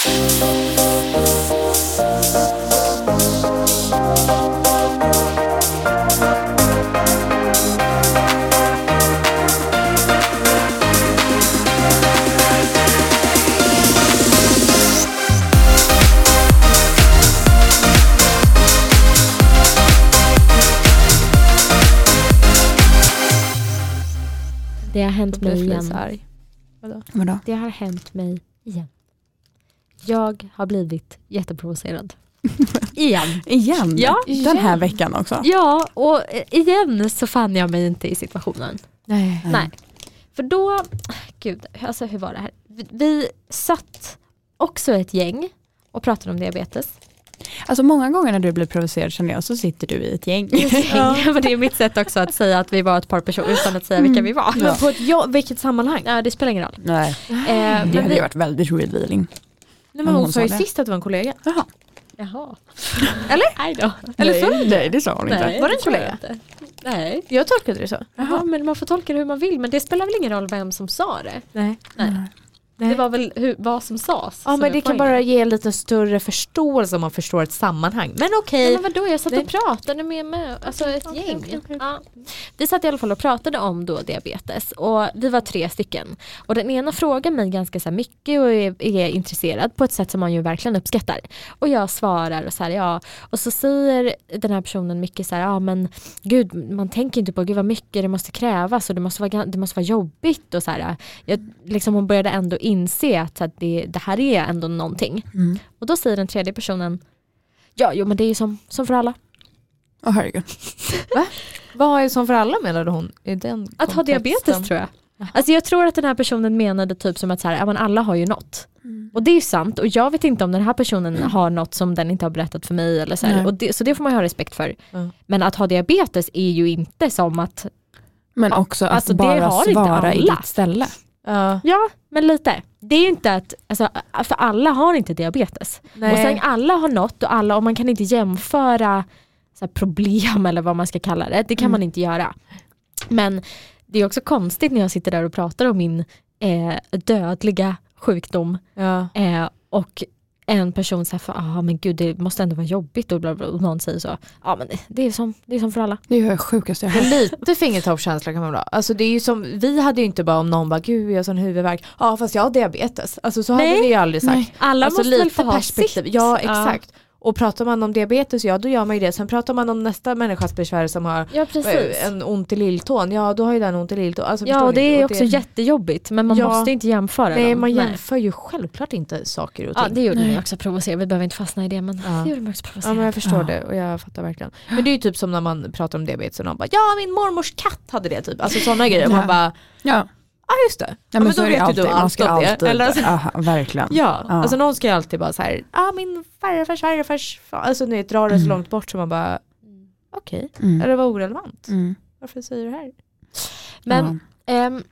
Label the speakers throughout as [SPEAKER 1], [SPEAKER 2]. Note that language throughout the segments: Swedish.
[SPEAKER 1] Det har hänt mig igen.
[SPEAKER 2] arg.
[SPEAKER 3] Vadå?
[SPEAKER 1] Det har hänt mig igen. Jag har blivit jätteprovocerad. igen.
[SPEAKER 3] Igen?
[SPEAKER 1] Ja,
[SPEAKER 3] Den här
[SPEAKER 1] igen.
[SPEAKER 3] veckan också?
[SPEAKER 1] Ja, och igen så fann jag mig inte i situationen.
[SPEAKER 2] Nej.
[SPEAKER 1] Nej. För då, gud, alltså hur var det här? Vi, vi satt också ett gäng och pratade om diabetes.
[SPEAKER 3] Alltså många gånger när du blir provocerad känner jag så sitter du i ett gäng.
[SPEAKER 1] Ja. Det är mitt sätt också att säga att vi var ett par personer utan att säga vilka vi var.
[SPEAKER 2] Men på ett ja, vilket sammanhang?
[SPEAKER 1] Ja, det spelar ingen roll.
[SPEAKER 3] Nej,
[SPEAKER 1] Eh,
[SPEAKER 3] det
[SPEAKER 1] men
[SPEAKER 3] hade
[SPEAKER 1] vi,
[SPEAKER 3] ju varit väldigt revealing.
[SPEAKER 2] Nej, men hon
[SPEAKER 3] hon
[SPEAKER 2] sa ju
[SPEAKER 3] sa det.
[SPEAKER 2] sist att det var en kollega.
[SPEAKER 3] Jaha.
[SPEAKER 1] jaha.
[SPEAKER 2] Eller?
[SPEAKER 1] Nej då.
[SPEAKER 2] Eller
[SPEAKER 3] nej,
[SPEAKER 2] så?
[SPEAKER 3] nej det sa hon inte.
[SPEAKER 2] Var det en
[SPEAKER 1] jag
[SPEAKER 2] kollega?
[SPEAKER 1] Nej.
[SPEAKER 2] Jag tolkade det så.
[SPEAKER 1] Jaha, men man får tolka det hur man vill. Men det spelar väl ingen roll vem som sa det?
[SPEAKER 2] Nej.
[SPEAKER 1] Nej.
[SPEAKER 3] Nej.
[SPEAKER 1] Det var väl hur, vad som sades.
[SPEAKER 2] Ja
[SPEAKER 1] som
[SPEAKER 2] men det kan bara ge lite större förståelse om man förstår ett sammanhang. Men okej.
[SPEAKER 1] Nej, men vadå, jag satt och pratade med, med alltså ett
[SPEAKER 2] okej,
[SPEAKER 1] gäng.
[SPEAKER 2] okej, okej.
[SPEAKER 1] Ja. Vi satt i alla fall och pratade om då diabetes och vi var tre stycken. Och den ena frågar mig ganska så mycket och är, är intresserad på ett sätt som man ju verkligen uppskattar. Och jag svarar och så här, ja. Och så säger den här personen mycket så här, ja men gud man tänker inte på gud vad mycket det måste krävas och det måste vara, det måste vara jobbigt och så här. Jag, liksom hon började ändå inse att, att det, det här är ändå någonting.
[SPEAKER 3] Mm.
[SPEAKER 1] Och då säger den tredje personen, ja jo men det är ju som, som för alla.
[SPEAKER 3] Åh herregud.
[SPEAKER 2] Vad är som för alla menade hon? I den
[SPEAKER 1] Att ha diabetes tror jag. Alltså jag tror att den här personen menade typ som att så här, ja, men alla har ju något. Och det är ju sant och jag vet inte om den här personen har något som den inte har berättat för mig. Eller så, här. Det, så det får man ju ha respekt för.
[SPEAKER 2] Ja.
[SPEAKER 1] Men att ha diabetes är ju inte som att,
[SPEAKER 3] Men också att
[SPEAKER 1] Alltså, det
[SPEAKER 3] bara
[SPEAKER 1] har inte
[SPEAKER 3] svara i ditt ställe.
[SPEAKER 2] Ja.
[SPEAKER 1] ja men lite. Det är ju inte att, alltså, för alla har inte diabetes.
[SPEAKER 2] Nej.
[SPEAKER 1] Och sen alla har något och alla, och man kan inte jämföra så här, problem eller vad man ska kalla det. Det kan
[SPEAKER 3] Mm.
[SPEAKER 1] man inte göra. Men det är också konstigt när jag sitter där och pratar om min eh, dödliga sjukdom
[SPEAKER 2] ja.
[SPEAKER 1] eh, och en person säger för ah, men gud det måste ändå vara jobbigt och, bla bla, och någon säger så, ja men det, är som, det är som för alla.
[SPEAKER 3] Det är det sjukaste jag har
[SPEAKER 2] lite fingertoppskänsla kan man väl ha. Alltså det är ju som, vi hade ju inte bara om någon bara gud jag har sån huvudvärk, ja fast jag har diabetes. Alltså så hade
[SPEAKER 1] Nej.
[SPEAKER 2] vi ju aldrig sagt.
[SPEAKER 3] Nej.
[SPEAKER 1] Alla
[SPEAKER 2] alltså
[SPEAKER 1] måste väl
[SPEAKER 2] lite
[SPEAKER 1] få ha sitt.
[SPEAKER 2] Ja exakt. Och pratar man om diabetes, ja då gör man ju det. Sen pratar man om nästa människas besvär som har
[SPEAKER 1] Ja precis.
[SPEAKER 2] en ont i lilltån, ja då har ju den ont i lilltån. Alltså,
[SPEAKER 1] Ja och det är
[SPEAKER 2] Och
[SPEAKER 1] också jättejobbigt men man
[SPEAKER 2] Ja.
[SPEAKER 1] måste inte jämföra
[SPEAKER 2] Nej
[SPEAKER 1] dem.
[SPEAKER 2] man jämför ju självklart inte saker och ting.
[SPEAKER 1] Ja det gjorde
[SPEAKER 3] Nej.
[SPEAKER 1] mig också provocera, vi behöver inte fastna i det men
[SPEAKER 2] Ja.
[SPEAKER 1] det gjorde mig också provocera.
[SPEAKER 2] Ja men jag förstår
[SPEAKER 3] Ja.
[SPEAKER 2] det och jag fattar verkligen. Men det är ju typ som när man pratar om diabetes och någon bara ja min mormors katt hade det typ. Alltså sådana grejer. Man bara
[SPEAKER 3] Ja,
[SPEAKER 2] ja just det.
[SPEAKER 3] ja men, så är det alltid. Man ska
[SPEAKER 2] om det.
[SPEAKER 3] alltid,
[SPEAKER 2] Eller alltså,
[SPEAKER 3] aha, verkligen.
[SPEAKER 2] ja,
[SPEAKER 3] Ja.
[SPEAKER 2] alltså någon ska ju alltid bara så här, ah, min farfars farfars far. Alltså ni vet, dra det så
[SPEAKER 3] Mm.
[SPEAKER 2] långt bort så man bara okej,
[SPEAKER 3] Mm.
[SPEAKER 2] eller var orelevant.
[SPEAKER 3] Mm.
[SPEAKER 2] Varför säger du det här?
[SPEAKER 1] Men ehm,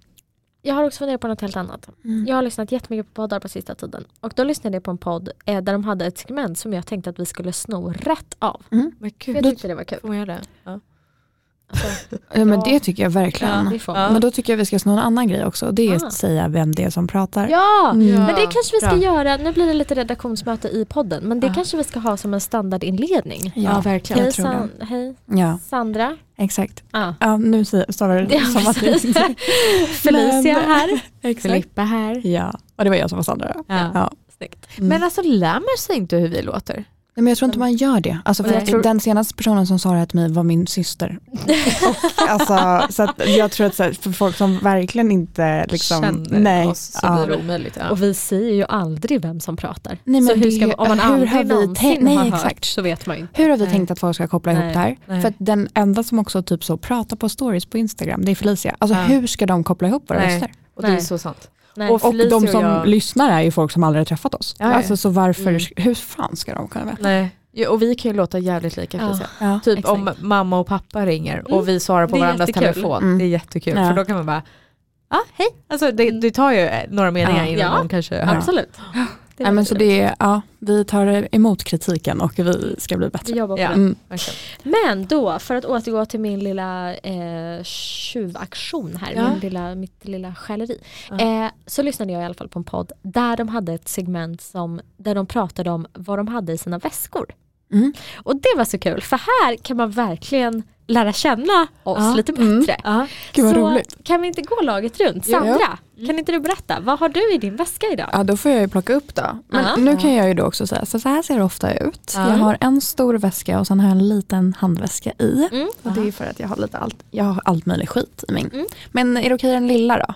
[SPEAKER 1] jag har också funderat på något helt annat.
[SPEAKER 3] ja. Mm.
[SPEAKER 1] Jag har lyssnat jättemycket på poddar på sista tiden. Och då lyssnade jag på en podd eh, där de hade ett segment som jag tänkte att vi skulle sno rätt av.
[SPEAKER 3] Mm.
[SPEAKER 2] Men
[SPEAKER 1] För
[SPEAKER 2] gud,
[SPEAKER 1] jag tyckte det var kul.
[SPEAKER 2] får man göra det? Ja.
[SPEAKER 1] Alltså,
[SPEAKER 3] Ja, men
[SPEAKER 1] Ja.
[SPEAKER 3] det tycker jag verkligen.
[SPEAKER 2] Ja.
[SPEAKER 3] Men då tycker jag vi ska sno en annan grej också. Det är
[SPEAKER 1] Ah.
[SPEAKER 3] att säga vem det är som pratar.
[SPEAKER 1] Ja!
[SPEAKER 3] Mm.
[SPEAKER 1] Men det kanske vi ska
[SPEAKER 2] bra.
[SPEAKER 1] göra, nu blir det lite redaktionsmöte i podden, men det
[SPEAKER 3] Ja.
[SPEAKER 1] kanske vi ska ha som en standardinledning.
[SPEAKER 3] Ja,
[SPEAKER 2] verkligen.
[SPEAKER 1] Hej. San- hej
[SPEAKER 3] Ja,
[SPEAKER 1] Sandra.
[SPEAKER 3] exakt.
[SPEAKER 1] Ah.
[SPEAKER 3] Ja, nu stavar du
[SPEAKER 1] Ja,
[SPEAKER 3] som att det
[SPEAKER 1] Felicia här. Filippa här.
[SPEAKER 3] Ja, och det var jag som var Sandra.
[SPEAKER 2] Ja.
[SPEAKER 3] Ja.
[SPEAKER 1] Snyggt.
[SPEAKER 3] Mm.
[SPEAKER 2] Men alltså lär man sig inte hur vi låter?
[SPEAKER 3] Nej, men jag tror inte man gör det. Alltså för
[SPEAKER 2] Nej.
[SPEAKER 3] att den senaste personen som sa det här till mig var min syster. Och, alltså, så att jag tror att så här, för folk som verkligen inte liksom,
[SPEAKER 2] Känner
[SPEAKER 3] nej,
[SPEAKER 2] oss så
[SPEAKER 3] ja.
[SPEAKER 2] blir det omöjligt. Ja.
[SPEAKER 1] Och vi säger ju aldrig vem som pratar.
[SPEAKER 3] Nej,
[SPEAKER 1] så
[SPEAKER 3] men
[SPEAKER 1] hur
[SPEAKER 3] det är
[SPEAKER 1] ska,
[SPEAKER 3] ju-
[SPEAKER 1] om man
[SPEAKER 3] hur
[SPEAKER 1] aldrig
[SPEAKER 3] har vi
[SPEAKER 1] någonsin
[SPEAKER 3] tänkt- nej,
[SPEAKER 1] har hört
[SPEAKER 3] exakt.
[SPEAKER 1] så vet man ju inte.
[SPEAKER 3] Hur har vi
[SPEAKER 2] Nej.
[SPEAKER 3] tänkt att folk ska koppla
[SPEAKER 1] Nej.
[SPEAKER 3] ihop det här?
[SPEAKER 2] Nej.
[SPEAKER 3] För att den enda som också typ så pratar på stories på Instagram, det är Felicia. Alltså
[SPEAKER 2] Ja.
[SPEAKER 3] hur ska de koppla ihop våra röster?
[SPEAKER 2] Och det är så sant.
[SPEAKER 1] Nej.
[SPEAKER 2] Och
[SPEAKER 3] Och de som
[SPEAKER 2] jag-
[SPEAKER 3] lyssnar är ju folk som aldrig har träffat oss.
[SPEAKER 2] Ja.
[SPEAKER 3] Alltså så varför,
[SPEAKER 1] Mm.
[SPEAKER 3] hur fan ska de kunna veta?
[SPEAKER 2] Nej. Ja, och vi kan ju låta jävligt lika
[SPEAKER 1] Ja.
[SPEAKER 3] Ja.
[SPEAKER 2] Typ
[SPEAKER 1] exakt.
[SPEAKER 2] om mamma och pappa ringer
[SPEAKER 1] Mm.
[SPEAKER 2] och vi svarar på varandras
[SPEAKER 1] jättekul.
[SPEAKER 2] telefon.
[SPEAKER 3] Mm.
[SPEAKER 2] Det är jättekul
[SPEAKER 3] Ja.
[SPEAKER 2] för då kan man bara Ja, hej. Alltså det, det tar ju några meningar
[SPEAKER 3] Ja.
[SPEAKER 2] innan
[SPEAKER 1] Ja.
[SPEAKER 2] de kanske hör.
[SPEAKER 1] Absolut. Det
[SPEAKER 3] Nej, men så det är, ja, vi tar emot kritiken och vi ska bli
[SPEAKER 1] Vi
[SPEAKER 3] bättre.
[SPEAKER 1] jobbar på
[SPEAKER 2] Ja.
[SPEAKER 1] det.
[SPEAKER 3] Mm.
[SPEAKER 1] Men då, för att återgå till min lilla eh, tjuvaktion här,
[SPEAKER 2] Ja.
[SPEAKER 1] min lilla, mitt lilla skäleri.
[SPEAKER 2] Ja.
[SPEAKER 1] Eh, så lyssnade jag i alla fall på en podd där de hade ett segment som, där de pratade om vad de hade i sina väskor.
[SPEAKER 3] Mm.
[SPEAKER 1] Och det var så kul, för här kan man verkligen lära känna oss
[SPEAKER 2] Ja.
[SPEAKER 1] lite
[SPEAKER 3] Mm.
[SPEAKER 1] bättre.
[SPEAKER 2] Ja.
[SPEAKER 3] Gud vad
[SPEAKER 1] så
[SPEAKER 3] roligt.
[SPEAKER 1] kan vi inte gå laget runt?
[SPEAKER 3] Ja.
[SPEAKER 1] Sandra, kan inte du berätta, vad har du i din väska idag?
[SPEAKER 3] Ja då får jag ju plocka upp då. Men
[SPEAKER 1] Ja.
[SPEAKER 3] nu kan jag ju då också säga, så, så här ser det ofta ut.
[SPEAKER 2] Ja.
[SPEAKER 3] Jag har en stor väska och sen har jag en liten handväska i.
[SPEAKER 1] Mm.
[SPEAKER 3] Och det är för att jag har lite allt, jag har allt möjligt skit i min.
[SPEAKER 1] Mm.
[SPEAKER 3] Men är det okej den lilla då?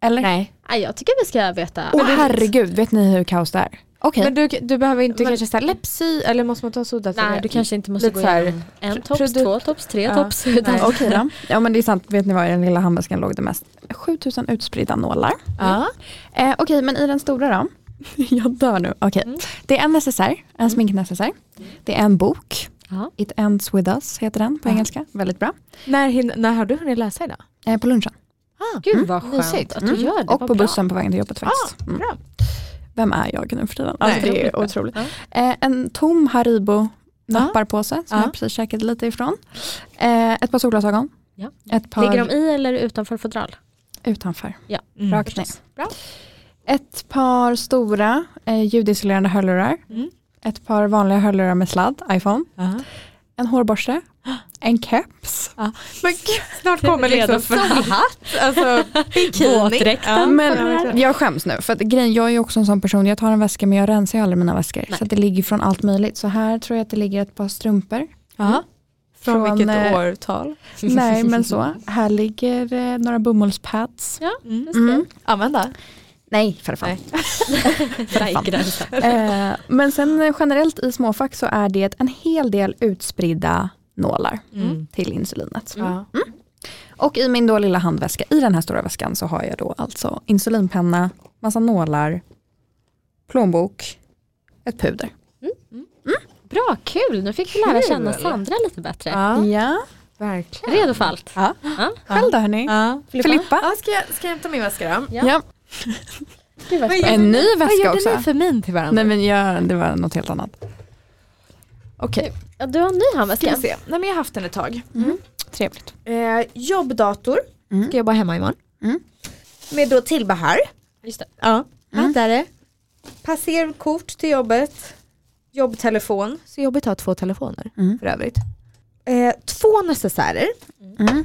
[SPEAKER 3] Eller?
[SPEAKER 2] Nej.
[SPEAKER 1] Ja, jag tycker vi ska veta.
[SPEAKER 3] Åh herregud, vet ni hur kaos det är? Okej.
[SPEAKER 2] Men du, du behöver inte
[SPEAKER 1] Men-
[SPEAKER 2] kanske ställa läppsy eller måste man ta soda
[SPEAKER 1] Nej,
[SPEAKER 2] det?
[SPEAKER 1] du kanske inte måste
[SPEAKER 2] Lite
[SPEAKER 1] gå
[SPEAKER 2] så
[SPEAKER 1] igenom en tops, två tops, tre
[SPEAKER 2] Ja.
[SPEAKER 1] tops.
[SPEAKER 3] Okej då. Ja men det är sant, vet ni vad i den lilla handväskan låg det mest? 7000 utspridda nålar.
[SPEAKER 2] Ja.
[SPEAKER 3] Eh, Okej men i den stora då? jag dör nu. Okej.
[SPEAKER 1] Mm.
[SPEAKER 3] Det är en necessär, en sminknecessär. Det är en bok.
[SPEAKER 1] Ja.
[SPEAKER 3] It ends with us heter den på
[SPEAKER 2] Ja.
[SPEAKER 3] engelska. Väldigt bra.
[SPEAKER 2] När, när har du hunnit läsa idag?
[SPEAKER 3] Eh, på lunchen.
[SPEAKER 2] Ah,
[SPEAKER 1] Gud vad skönt att du
[SPEAKER 3] Mm.
[SPEAKER 1] gör det.
[SPEAKER 3] Och på
[SPEAKER 1] bra.
[SPEAKER 3] bussen på vägen till jobbet faktiskt. Mm.
[SPEAKER 2] bra.
[SPEAKER 3] Vem är jag nu för tiden? Alltså,
[SPEAKER 2] Nej.
[SPEAKER 3] det är otroligt.
[SPEAKER 1] Ja.
[SPEAKER 3] Eh, en tom Haribo napparpåse som
[SPEAKER 2] Ja.
[SPEAKER 3] jag precis käkat lite ifrån. Eh, ett par solglasögon.
[SPEAKER 1] Ja.
[SPEAKER 3] Ett par
[SPEAKER 1] Ligger de i eller utanför fodral?
[SPEAKER 3] utanför.
[SPEAKER 2] Mm.
[SPEAKER 3] Rakt ner.
[SPEAKER 1] Bra.
[SPEAKER 3] Ett par stora eh, ljudisolerande hörlurar.
[SPEAKER 2] Mm.
[SPEAKER 3] Ett par vanliga hörlurar med sladd, iPhone.
[SPEAKER 2] Ja.
[SPEAKER 3] En hårborste. En keps.
[SPEAKER 2] Men gud, snart kommer liksom solhatt, alltså bikini. Ja,
[SPEAKER 3] Men jag skäms nu för att grejen, jag är ju också en sån person, jag tar en väska men jag rensar ju aldrig mina väskor.
[SPEAKER 1] Nej.
[SPEAKER 3] Så det ligger från allt möjligt. Så här tror jag att det ligger ett par strumpor.
[SPEAKER 2] Ja. Från,
[SPEAKER 3] Från,
[SPEAKER 2] vilket
[SPEAKER 3] eh,
[SPEAKER 2] årtal?
[SPEAKER 3] Nej men så, här ligger eh, några bomullspads.
[SPEAKER 1] Ja,
[SPEAKER 2] Mm.
[SPEAKER 3] Mm.
[SPEAKER 2] Använda?
[SPEAKER 3] Nej för fan. Eh, men sen generellt i småfack så är det en hel del utspridda nålar
[SPEAKER 2] Mm.
[SPEAKER 3] till insulinet.
[SPEAKER 2] Ja.
[SPEAKER 3] Och i min då lilla handväska, i den här stora väskan så har jag då alltså insulinpenna, massa nålar, plånbok, ett puder.
[SPEAKER 1] Bra, kul. Nu fick vi lära känna Sandra lite bättre.
[SPEAKER 2] Ja,
[SPEAKER 3] Ja,
[SPEAKER 2] verkligen.
[SPEAKER 1] Redo för allt?
[SPEAKER 3] ja.
[SPEAKER 1] Ja.
[SPEAKER 3] själv då hörni?
[SPEAKER 2] Ja.
[SPEAKER 1] Filippa?
[SPEAKER 3] Filippa?
[SPEAKER 2] Ja, ska, jag, ska jag hämta min väska då?
[SPEAKER 1] Ja.
[SPEAKER 3] Ja.
[SPEAKER 1] Vad
[SPEAKER 2] Vad.
[SPEAKER 3] En ny
[SPEAKER 2] Vad
[SPEAKER 3] väska
[SPEAKER 2] gjorde
[SPEAKER 3] också.
[SPEAKER 2] ni för min till varandra?
[SPEAKER 3] Nej men jag, det var något helt annat. Okej,
[SPEAKER 1] Ja, du har en ny
[SPEAKER 2] Ska
[SPEAKER 1] handväska.
[SPEAKER 2] vi se. Nej men jag har haft den ett tag.
[SPEAKER 3] trevligt.
[SPEAKER 2] Eh, jobbdator,
[SPEAKER 3] Mm.
[SPEAKER 2] ska jobba hemma imorgon.
[SPEAKER 3] Mm.
[SPEAKER 2] Med då tillbehör.
[SPEAKER 1] Just det.
[SPEAKER 2] Ja,
[SPEAKER 3] Mm.
[SPEAKER 2] Passerkort till jobbet. Jobbtelefon. Så jobbet har två telefoner
[SPEAKER 3] Mm.
[SPEAKER 2] för övrigt. Eh, två necessärer.
[SPEAKER 3] Mm.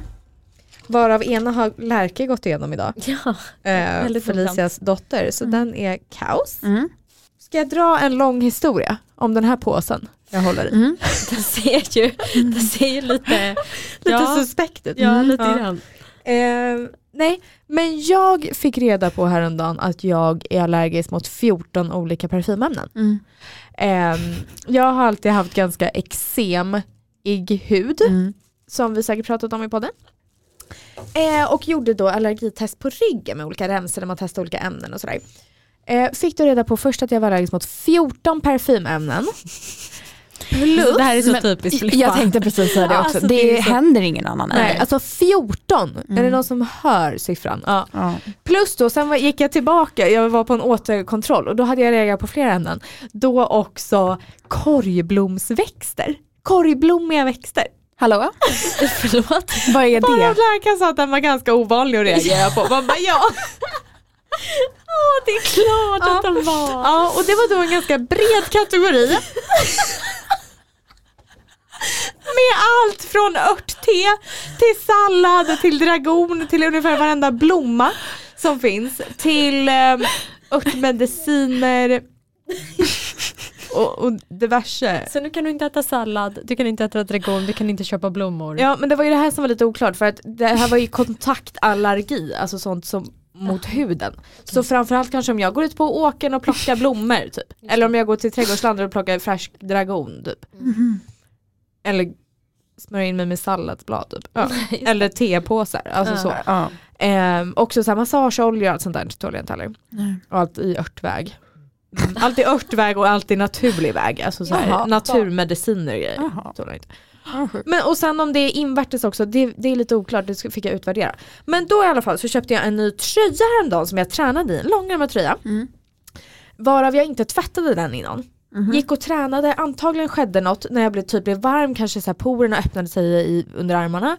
[SPEAKER 2] Varav ena har Lärke gått igenom idag.
[SPEAKER 1] Ja,
[SPEAKER 2] Eh,
[SPEAKER 1] Väldigt
[SPEAKER 2] Felicias dotter. Så den är kaos.
[SPEAKER 3] Mm.
[SPEAKER 2] Ska jag dra en lång historia om den här påsen jag håller i?
[SPEAKER 3] Mm.
[SPEAKER 1] den ser ju, den ser ju lite,
[SPEAKER 2] Lite
[SPEAKER 1] ja,
[SPEAKER 2] suspekt ut.
[SPEAKER 1] ja, lite
[SPEAKER 2] Ja.
[SPEAKER 1] grann.
[SPEAKER 2] Eh, nej, men jag fick reda på häromdagen att jag är allergisk mot 14 olika parfymämnen.
[SPEAKER 3] Mm.
[SPEAKER 2] Eh, jag har alltid haft ganska eksemig hud,
[SPEAKER 3] Mm.
[SPEAKER 2] som vi säkert pratat om i podden. Eh, och gjorde då allergitest på ryggen med olika remsor där man testar olika ämnen och sådär. Eh, fick då reda på först att jag var allergisk mot 14 parfymämnen. Plus,
[SPEAKER 1] Det här är så
[SPEAKER 3] Men
[SPEAKER 1] typiskt Filippa.
[SPEAKER 3] Jag tänkte precis säga det
[SPEAKER 2] Ja,
[SPEAKER 3] också.
[SPEAKER 2] alltså,
[SPEAKER 3] det,
[SPEAKER 2] det så-
[SPEAKER 3] händer ingen annan
[SPEAKER 2] nej, alltså 14! Är det
[SPEAKER 3] Mm.
[SPEAKER 2] någon som hör siffran? Ja.
[SPEAKER 3] Ja.
[SPEAKER 2] Plus då, sen gick jag tillbaka, jag var på en återkontroll och då hade jag reagerat på flera ämnen. Då också korgblomsväxter. Korgblommiga växter.
[SPEAKER 3] Hallå?
[SPEAKER 1] Förlåt.
[SPEAKER 3] Vad är
[SPEAKER 2] Bara
[SPEAKER 3] det?
[SPEAKER 2] att läkaren sa att den var ganska ovanlig att reagera på. Man bara, ja.
[SPEAKER 1] Åh, det är klart
[SPEAKER 2] Ja.
[SPEAKER 1] att den var.
[SPEAKER 2] ja, och det var då en ganska bred kategori. Med allt från örtte till sallad till dragon till ungefär varenda blomma som finns till eh, örtmediciner och, och diverse.
[SPEAKER 1] Så nu kan du inte äta sallad, du kan inte äta dragon, du kan inte köpa blommor.
[SPEAKER 2] Ja men det var ju det här som var lite oklart för att det här var ju kontaktallergi, alltså sånt som mot huden. Så framförallt kanske om jag går ut på åkern och plockar blommor typ. Eller om jag går till trädgårdslandet och plockar färsk dragon typ.
[SPEAKER 3] Mhm.
[SPEAKER 2] Eller smörjer in mig med salladsblad typ. Ja. Eller tepåsar, alltså
[SPEAKER 1] Ja.
[SPEAKER 2] så.
[SPEAKER 3] Ja.
[SPEAKER 2] Ehm, också så här massageoljor och allt sånt där tål jag inte heller. Och allt i örtväg. Mm. Allt i örtväg och allt i naturlig väg. Alltså så här,
[SPEAKER 3] Jaha.
[SPEAKER 2] naturmediciner och grejer. Tål jag inte. Men och sen om det är invärtes också, det, det är lite oklart, det ska- fick jag utvärdera. Men då i alla fall så köpte jag en ny tröja häromdagen som jag tränade i, en långärmad tröja.
[SPEAKER 3] Mm.
[SPEAKER 2] Varav jag inte tvättade den innan.
[SPEAKER 3] Mhm.
[SPEAKER 2] Gick och tränade, antagligen skedde något när jag blev, typ blev varm, kanske så här porerna öppnade sig i, under armarna.